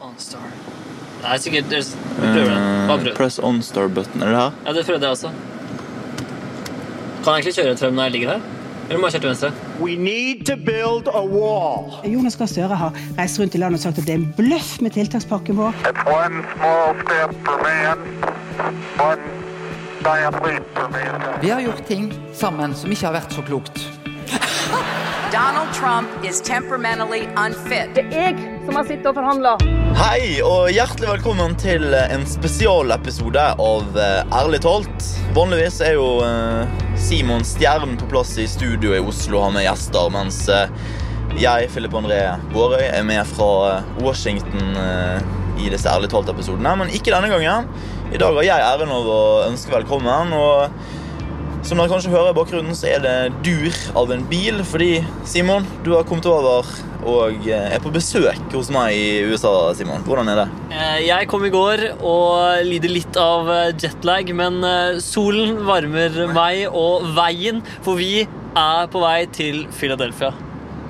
OnStar. Det er sikkert Vi prøver det. Bare Eh, prøv. press on star button. Er det her? Ja, det prøvde jeg også. Kan jeg egentlig kjøre frem når jeg ligger her? Eller må jeg kjøre til venstre? We need to build a wall. Jonas Gahr Støre har reist rundt i landet og sagt at det er en bløff med tiltakspakken vår. It's one small step for man, one giant leap for mankind. Vi har gjort ting sammen som ikke har vært så klokt. Donald Trump is temperamentally unfit. jeg som har sittet og forhandla. Hei, og hjertelig velkommen til en spesialepisode av eh, Ærlig talt. Vanligvis er jo eh, Simon Stjernen på plass i studio i Oslo har med gjester, mens eh, jeg, Philip André Bårøy, er med fra Washington i disse Ærlig talt-episodene. Men ikke denne gangen. I dag har jeg æren av å ønske velkommen. og som dere kanskje hører i bakgrunnen, så er det dur av en bil. Fordi, Simon, du har kommet over og eh, er på besøk hos meg i USA. Simon. Hvordan er det? Eh, Jeg kom i går og lider litt av eh, jetlag, men solen varmer meg og veien, for vi er på vei til Philadelphia.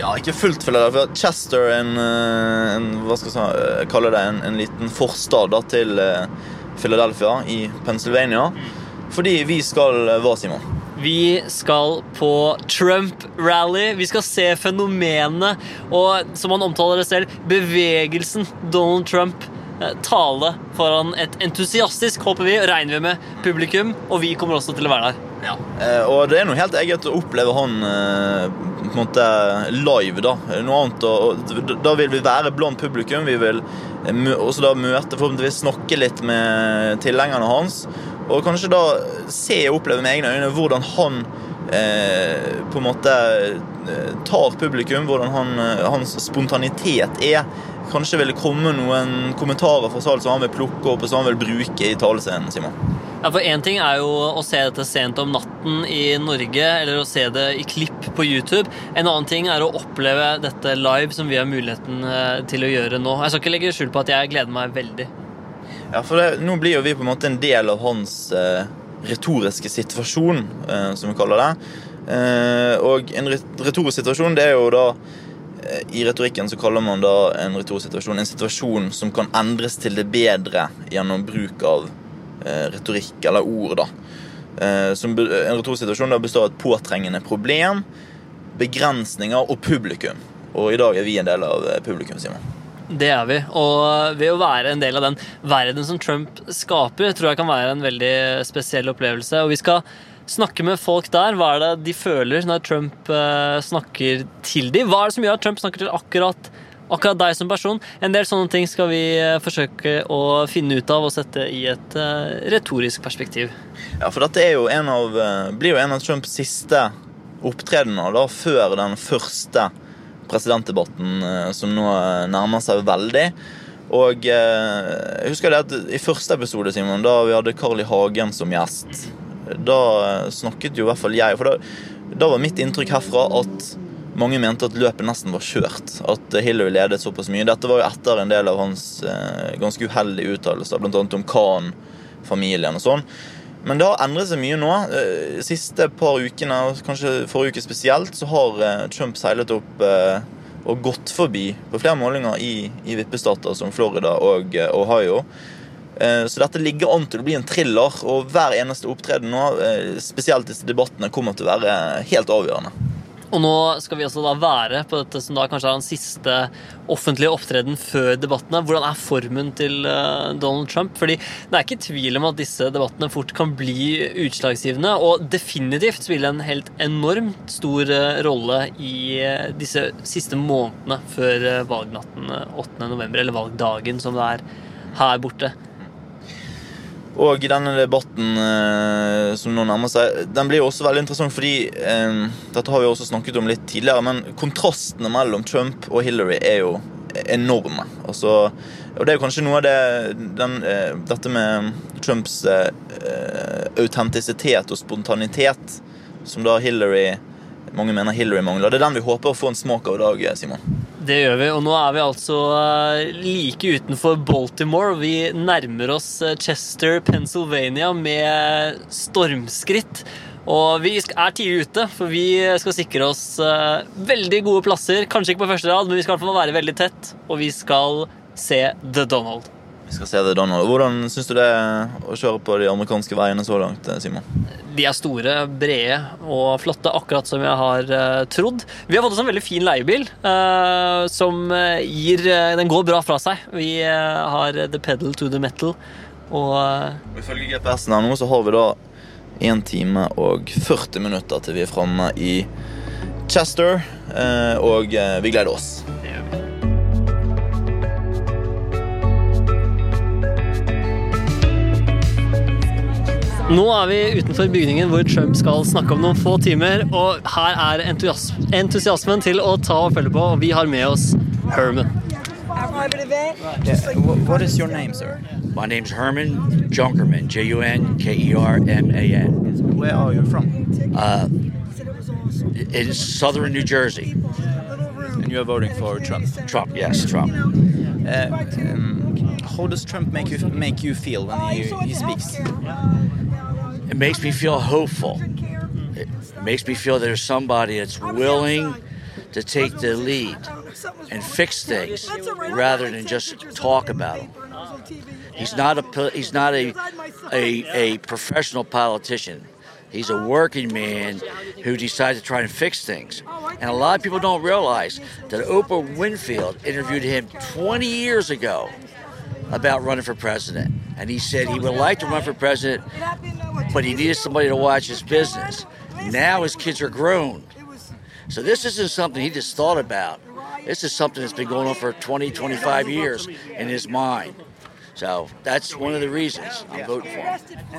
Ja, ikke fullt Philadelphia. Chester, en, en hva skal jeg kalle det, en, en liten forstad til Philadelphia i Pennsylvania. Fordi vi skal hva, Simon? Vi skal på Trump-rally. Vi skal se fenomenet og, som han omtaler det selv, bevegelsen Donald Trump eh, tale foran et entusiastisk, håper vi, regner vi med, publikum. Og vi kommer også til å være der. Eh, og det er noe helt eget å oppleve han eh, på en måte live. Da Noe annet og, Da vil vi være blant publikum. Vi vil også da møte, forhåpentligvis snakke litt med tilhengerne hans. Og kanskje da se og oppleve med egne øyne hvordan han eh, på en måte eh, tar publikum. Hvordan han, eh, hans spontanitet er. Kanskje vil det komme noen kommentarer fra salen som han vil plukke opp og som han vil bruke i talescenen. Simon. Ja, for Én ting er jo å se dette sent om natten i Norge, eller å se det i klipp på YouTube. En annen ting er å oppleve dette live, som vi har muligheten eh, til å gjøre nå. Jeg skal ikke legge skjul på at jeg gleder meg veldig. Ja, for det, Nå blir jo vi på en måte en del av hans eh, retoriske situasjon, eh, som vi kaller det. Eh, og en re- retorisk situasjon, det er jo da eh, I retorikken så kaller man da en retorisk situasjon en situasjon som kan endres til det bedre gjennom bruk av eh, retorikk eller ord. da. Eh, som, en retorisk situasjon da består av et påtrengende problem, begrensninger og publikum. Og i dag er vi en del av publikum, Simon. Det er vi. Og ved å være en del av den verden som Trump skaper, tror jeg kan være en veldig spesiell opplevelse. Og vi skal snakke med folk der. Hva er det de føler når Trump eh, snakker til dem? Hva er det som gjør at Trump snakker til akkurat, akkurat deg som person? En del sånne ting skal vi eh, forsøke å finne ut av og sette i et eh, retorisk perspektiv. Ja, for dette jo av, blir jo en av Trumps siste opptredener da, før den første presidentdebatten eh, som nå eh, nærmer seg veldig. Og eh, jeg husker det at i første episode, Simon, da vi hadde Carl I. Hagen som gjest, da eh, snakket jo i hvert fall jeg For da, da var mitt inntrykk herfra at mange mente at løpet nesten var kjørt. At Hillary ledet såpass mye. Dette var jo etter en del av hans eh, ganske uheldige uttalelser, bl.a. om Khan-familien og sånn. Men det har endret seg mye nå. Eh, siste par ukene, kanskje forrige uke spesielt, så har eh, Trump seilet opp eh, og gått forbi på flere målinger i, i vippestater som Florida og Ohio. Så dette ligger an til å bli en thriller, og hver eneste opptreden nå, spesielt disse debattene, kommer til å være helt avgjørende. Og nå skal vi også da være på dette som da kanskje er hans siste offentlige opptreden før debattene. Hvordan er formen til eh, Donald Trump? Fordi det er ikke tvil om at disse debattene fort kan bli utslagsgivende, og definitivt spille en helt enormt stor eh, rolle i eh, disse siste månedene før valgnatten eh, 8. november, eller valgdagen som det er her borte. Og denne debatten eh, som nå nærmer seg, den blir jo også veldig interessant fordi eh, Dette har vi også snakket om litt tidligere, men kontrastene mellom Trump og Hillary er jo enorme. Altså, og det er jo kanskje noe av det den, eh, Dette med Trumps eh, autentisitet og spontanitet, som da Hillary mange mener Hillary mangler. Det er den vi håper å få en smak av i dag, Simon. Det gjør vi, og nå er vi altså eh, like utenfor Baltimore. Vi nærmer oss eh, Chester, Pennsylvania med stormskritt. Og vi er tidlig ute, for vi skal sikre oss eh, veldig gode plasser. Kanskje ikke på første rad, men vi skal i hvert fall være veldig tett. Og vi skal se The Donald. Vi skal se det, Donald. Hvordan syns du det er å kjøre på de amerikanske veiene så langt, Simon? De er store, brede og flotte, akkurat som jeg har uh, trodd. Vi har fått oss en veldig fin leiebil uh, som eh, gir uh, Den går bra fra seg. Vi eh, har the pedal to the metal. Og uh, Ifølge GPS-en her nå så har vi da 1 time og 40 minutter til vi er framme i Chester, eh, og eh, vi gleder oss. Nå er vi utenfor bygningen hvor Trump skal snakke om noen få timer, og her er entusiasmen til å ta og følge på, og vi har med oss Herman. What is your name, sir? My name's Herman Junkerman, J U N K E R M A N, Where are you from? uh, in southern New Jersey. And you are voting for Trump. Trump, yes, Trump. Uh, um, how does Trump make you make you feel when he, he speaks? It makes me feel hopeful. It makes me feel there's somebody that's willing to take the lead and fix things rather than just talk about them. He's not a he's not a a, a professional politician. He's a working man who decided to try and fix things. And a lot of people don't realize that Oprah Winfield interviewed him 20 years ago about running for president. And he said he would like to run for president, but he needed somebody to watch his business. Now his kids are grown. So this isn't something he just thought about. This is something that's been going on for 20, 25 years in his mind. So that's one of the reasons I'm voting for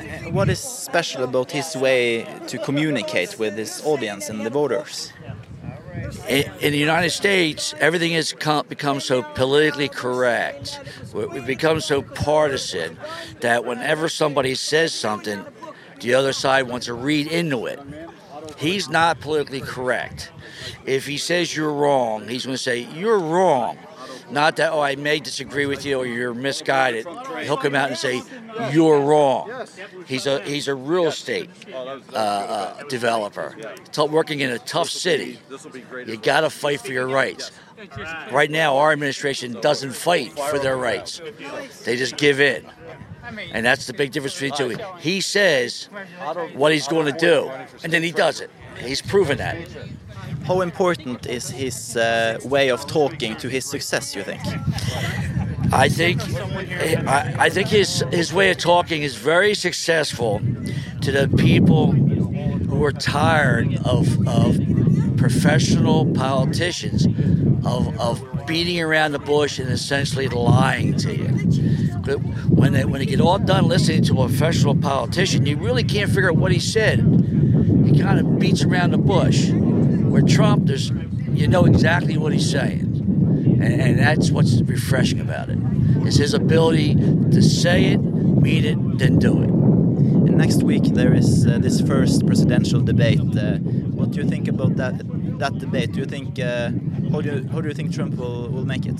him. What is special about his way to communicate with his audience and the voters? In, in the United States, everything has come, become so politically correct. We- We've become so partisan that whenever somebody says something, the other side wants to read into it. He's not politically correct. If he says you're wrong, he's going to say you're wrong. Not that, oh, I may disagree with you or you're misguided. He'll come out and say you're wrong. He's a he's a real estate uh, uh, developer, T- working in a tough city. You got to fight for your rights. Right now, our administration doesn't fight for their rights. They just give in. And that's the big difference between the two. He says what he's going to do, and then he does it. He's proven that. How important is his uh, way of talking to his success, you think? I think I, I think his his way of talking is very successful to the people who are tired of of professional politicians of, of beating around the bush and essentially lying to you. When they, when they get all done listening to a professional politician, you really can't figure out what he said. He kind of beats around the bush. Where Trump, there's you know exactly what he's saying and, and that's what's refreshing about it is his ability to say it mean it then do it And next week there is uh, this first presidential debate. Uh, what do you think about that that debate? Do you think uh, how do you, how do you think Trump will, will make it?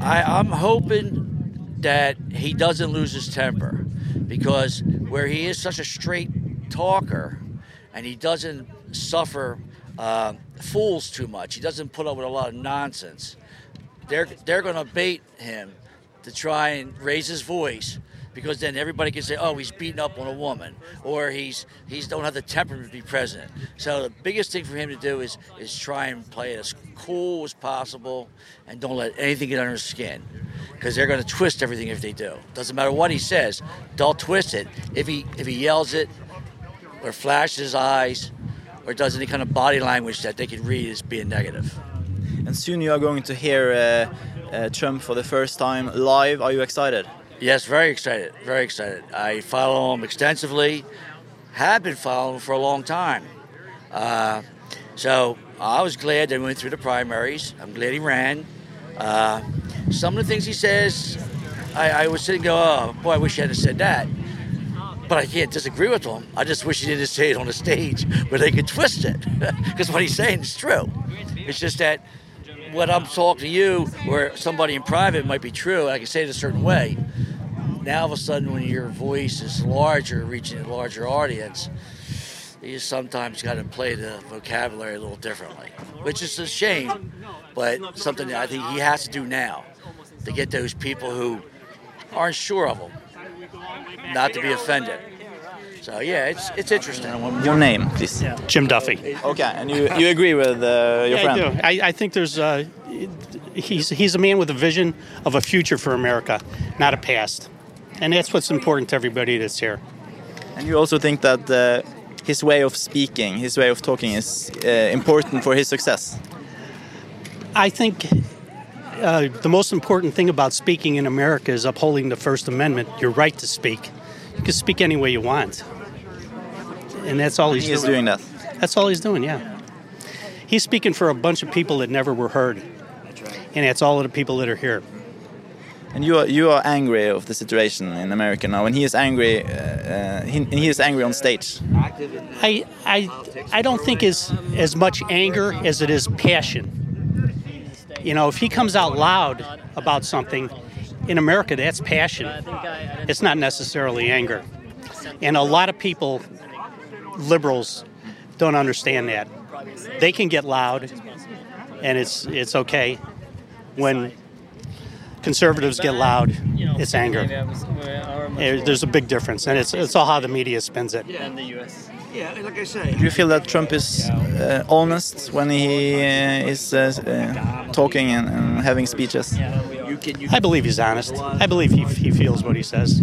I, i'm hoping that he doesn't lose his temper because where he is such a straight talker and he doesn't suffer uh, fools too much he doesn't put up with a lot of nonsense they're they're going to bait him to try and raise his voice because then everybody can say, "Oh, he's beating up on a woman," or he's he's don't have the temperament to be president. So the biggest thing for him to do is is try and play as cool as possible and don't let anything get under his skin because they're going to twist everything if they do. Doesn't matter what he says, they'll twist it. If he if he yells it or flashes his eyes or does any kind of body language that they can read as being negative. And soon you are going to hear uh, uh, Trump for the first time live. Are you excited? Yes, very excited. Very excited. I follow him extensively. Have been following him for a long time. Uh, so I was glad they went through the primaries. I'm glad he ran. Uh, some of the things he says, I, I was sitting go, oh boy, I wish he hadn't said that. But I can't disagree with him. I just wish he didn't say it on the stage where they could twist it, because what he's saying is true. It's just that what I'm talking to you, where somebody in private might be true, I can say it a certain way. Now, all of a sudden, when your voice is larger, reaching a larger audience, you sometimes got to play the vocabulary a little differently, which is a shame, but something that I think he has to do now. to get those people who aren't sure of him not to be offended. So yeah, it's it's interesting. Your name, please. Jim Duffy. Okay, and you, you agree with uh, your Yeah, I friend? do. I, I think there's uh, he's he's a man with a vision of a future for America, not a past, and that's what's important to everybody that's here. And you also think that uh, his way of speaking, his way of talking is uh, important for his success? I think uh, the most important thing about speaking in America is upholding the First Amendment, your right to speak. You can speak any way you want, and that's all he's He is doing. doing that. That's all he's doing. Yeah, he's speaking for a bunch of people that never were heard, and that's all of the people that are here. And you are you are angry of the situation in America now, and he is angry. Uh, uh, he, he is angry on stage. I, I, I don't think is as much anger as it is passion. You know, if he comes out loud about something, in America, that's passion. It's not necessarily anger. And a lot of people, liberals, don't understand that. They can get loud, and it's it's okay. When conservatives get loud, it's anger. There- There's a big difference, and it's it's all how the media spins it. Yeah, in the US. Yeah, like I say, Do you feel that Trump is uh, honest when he uh, is uh, uh, talking and, and having speeches? you can I believe he's honest. I believe he, he feels what he says.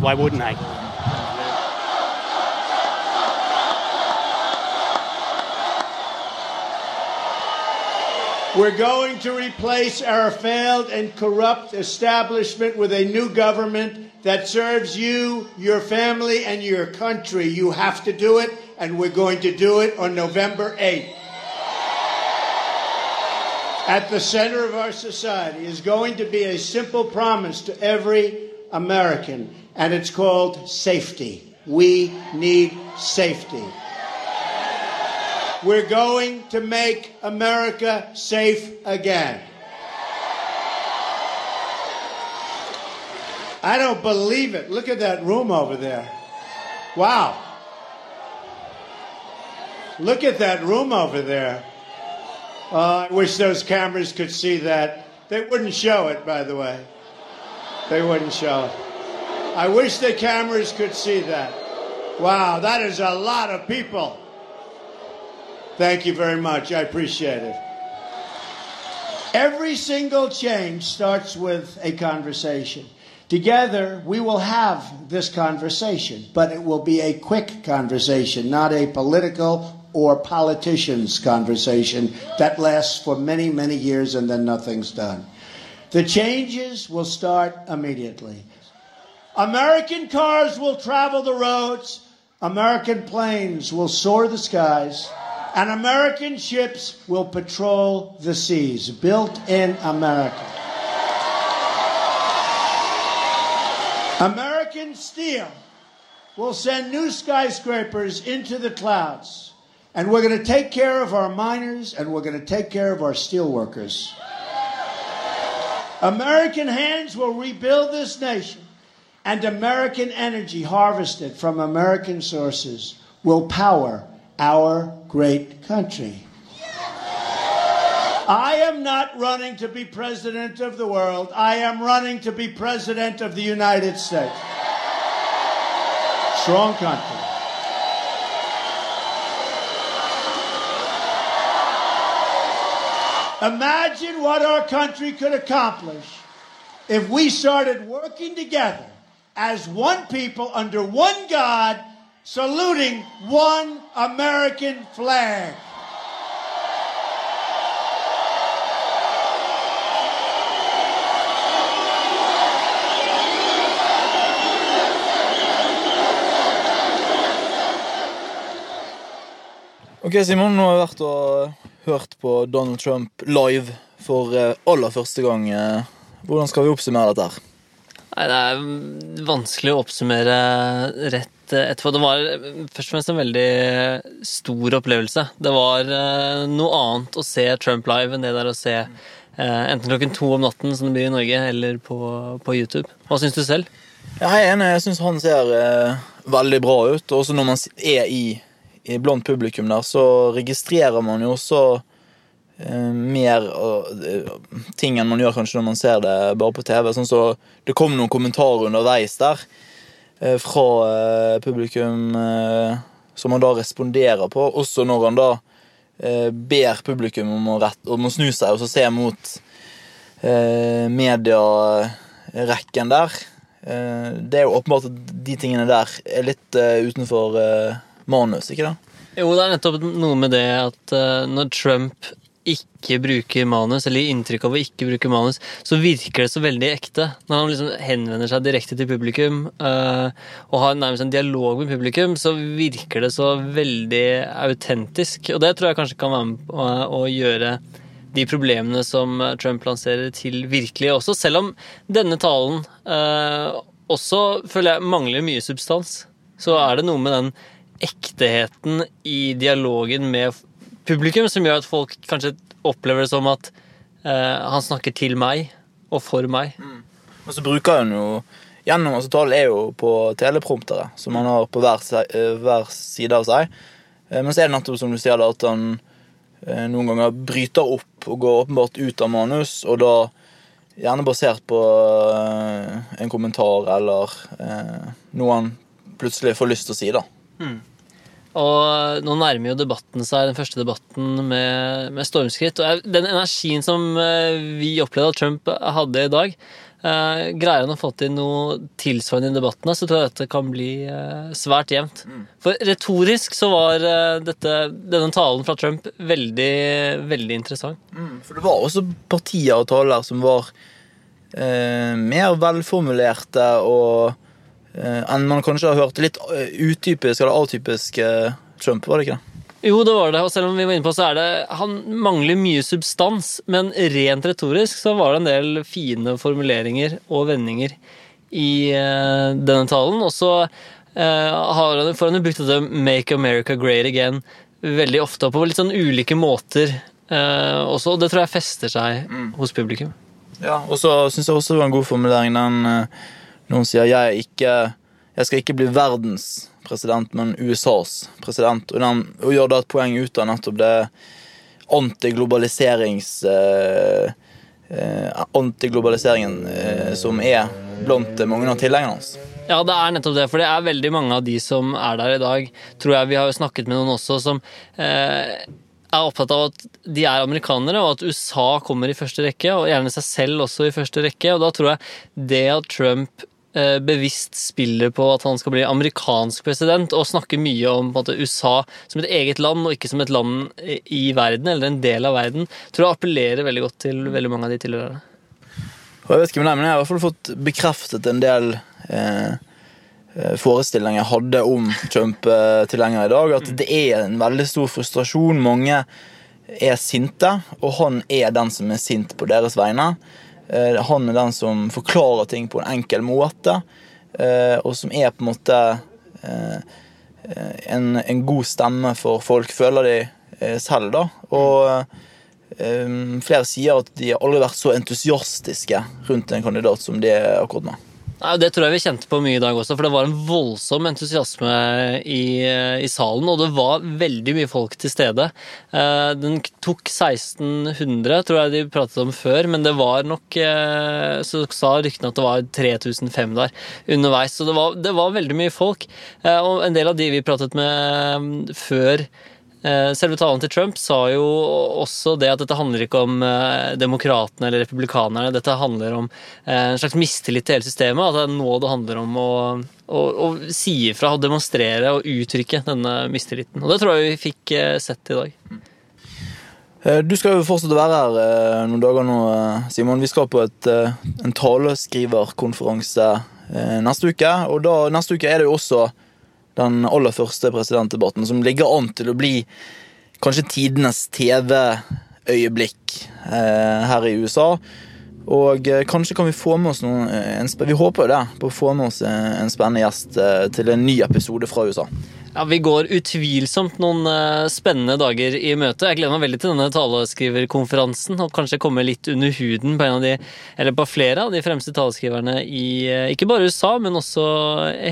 Why wouldn't I? We're going to replace our failed and corrupt establishment with a new government that serves you, your family, and your country. You have to do it, and we're going to do it on November 8th. At the center of our society is going to be a simple promise to every American, and it's called safety. We need safety. We're going to make America safe again. I don't believe it. Look at that room over there. Wow. Look at that room over there. Uh, I wish those cameras could see that. They wouldn't show it, by the way. They wouldn't show it. I wish the cameras could see that. Wow, that is a lot of people. Thank you very much. I appreciate it. Every single change starts with a conversation. Together, we will have this conversation, but it will be a quick conversation, not a political or politicians' conversation that lasts for many, many years and then nothing's done. The changes will start immediately. American cars will travel the roads, American planes will soar the skies, and American ships will patrol the seas, built in America. American steel will send new skyscrapers into the clouds. And we're going to take care of our miners and we're going to take care of our steel workers. American hands will rebuild this nation, and American energy harvested from American sources will power our great country. I am not running to be president of the world. I am running to be president of the United States. Strong country. Imagine what our country could accomplish if we started working together as one people under one God, saluting one American flag. Ok, Simon, nå har vi vært og hørt på Donald Trump live for eh, aller første gang. eh. Hvordan skal vi oppsummere dette her? Nei, det er vanskelig å oppsummere rett etterpå. Det var først og fremst en veldig stor opplevelse. Det var eh, noe annet å se Trump live enn det der å se eh, enten klokken to om natten, som det blir i Norge, eller på, på YouTube. Hva syns du selv? Jeg er enig, jeg syns han ser eh, veldig bra ut. Og også når man er i, i blant publikum der, så registrerer man jo også eh, mer eh, ting enn man gjør kanskje når man ser det bare på TV. Sånn så Det kom noen kommentarer underveis der fra eh, publikum eh, som han da responderer på, også når han da eh, ber publikum om å, rett, om å snu seg og så se mot eh, medierekken der. Eh, det er jo åpenbart at de tingene der er litt eh, utenfor eh, manus, ikke det? Jo, det er nettopp noe med det at eh, når Trump ikke bruker manus, eller gir inntrykk av å ikke bruke manus, så virker det så veldig ekte. Når han liksom henvender seg direkte til publikum uh, og har nærmest en dialog med publikum, så virker det så veldig autentisk. Og det tror jeg kanskje kan være med på å, å gjøre de problemene som Trump lanserer, til virkelige også. Selv om denne talen uh, også føler jeg mangler mye substans, så er det noe med den ekteheten i dialogen med publikum som gjør at folk kanskje opplever det som at eh, han snakker til meg og for meg. Og så bruker han jo Gjennom altså tall er jo på telepromptere, som han har på hver, eh, hver side av seg. Eh, Men så er det nettopp som du sier, at han eh, noen ganger bryter opp og går åpenbart ut av manus, og da gjerne basert på en kommentar eller eh, noe han plutselig får lyst til å si, da. Og nå nærmer jo debatten seg, den første debatten med, med stormskritt. Og den energien som eh, vi opplevde at Trump hadde i dag, Uh, greier han å få til noe tilsvarende i debattene, så tror jeg dette kan bli uh, svært jevnt. For retorisk så var uh, dette, denne talen fra Trump veldig, veldig interessant. For det var også partier og taler som var mer velformulerte og enn man kanskje har hørt. Litt eh, utypisk eller atypisk eh, Trump, var det ikke det? Jo, det var det, og selv om vi var inne på, så er det Han mangler mye substans, men rent retorisk så var det en del fine formuleringer og vendinger i uh, denne talen. Og så uh, har han, får han brukt dette 'Make America Great Again' veldig ofte på litt sånn ulike måter uh, også, og det tror jeg fester seg hos publikum. Ja, Og så syns jeg også det var en god formulering den eh, hun sier jeg, ikke, jeg skal ikke bli verdens president, men USAs president. Og, den, og gjør da et poeng ut av nettopp det antiglobaliserings... Eh, eh, antiglobaliseringen eh, som er blant mange av tilhengerne hans. Ja, det er nettopp det, for det er veldig mange av de som er der i dag, tror jeg vi har snakket med noen også, som eh, er opptatt av at de er amerikanere, og at USA kommer i første rekke, og gjerne seg selv også i første rekke. Og da tror jeg det at Trump eh, bevisst spiller på at han skal bli amerikansk president, og snakker mye om måte, USA som et eget land, og ikke som et land i verden, eller en del av verden, tror jeg appellerer veldig godt til veldig mange av de tilhørerne. Jeg vet ikke med deg, men jeg har i hvert fall fått bekreftet en del eh, eh, forestillinger jeg hadde om Trump-tilhengere i dag. At det er en veldig stor frustrasjon. Mange er sinte, og han er den som er sint på deres vegne. Eh, han er den som forklarer ting på en enkel måte, eh, og som er på en måte eh, en, en god stemme for folk, føler de selv, da. Og flere sier at de har aldri vært så entusiastiske rundt en kandidat som de er akkurat nå. Nei, Det tror jeg vi kjente på mye i dag også, for det var en voldsom entusiasme i, i salen. Og det var veldig mye folk til stede. Eh, Den tok 1600, tror jeg de pratet om før, men det var nok eh, Så sa ryktene at det var 3005 der underveis. Så det var, det var veldig mye folk. Eh, Og en del av de vi pratet med mm, før Eh, Selve talen til Trump sa jo også det at dette handler ikke om eh, demokratene eller republikanerne. Dette handler om eh, en slags mistillit til hele systemet. At det er nå det handler om å, å, å si ifra og demonstrere og uttrykke denne mistilliten. Og det tror jeg vi fikk eh, sett i dag. Eh, Du skal jo fortsette å være her eh, noen dager nå, eh, Simon. Vi skal på et, eh, en taleskriverkonferanse eh, neste uke. Og da, neste uke er det jo også den aller første presidentdebatten, som ligger an til å bli kanskje tidenes TV-øyeblikk eh, her i USA. Og eh, kanskje kan vi få med oss noen eh, Vi håper jo det, på å få med oss eh, en spennende gjest eh, til en ny episode fra USA. Ja, Vi går utvilsomt noen eh, spennende dager i møte. Jeg gleder meg veldig til denne taleskriverkonferansen og kanskje komme litt under huden på en av de, eller på flere av de fremste taleskriverne i eh, ikke bare USA, men også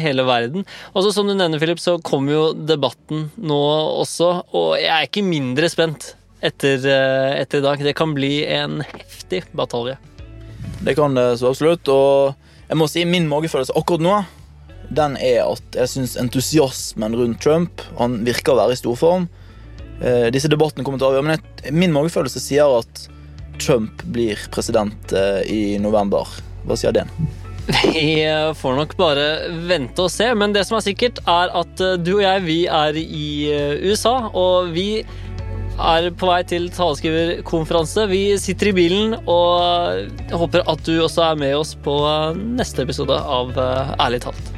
hele verden. Og som du nevner, Philip, så kommer jo debatten nå også, og jeg er ikke mindre spent etter, eh, etter i dag. Det kan bli en heftig batalje. Det kan det så absolutt. Og jeg må si min magefølelse akkurat nå den er at jeg syns entusiasmen rundt Trump Han virker å være i storform. Eh, disse debattene kommer til å avgjøre, men jeg, min magefølelse sier at Trump blir president eh, i november. Hva sier den? Vi eh, får nok bare vente og se, men det som er sikkert, er at eh, du og jeg vi er i eh, USA, og vi er på vei til taleskriverkonferanse. Vi sitter i bilen og håper at du også er med oss på neste episode av Ærlig talt.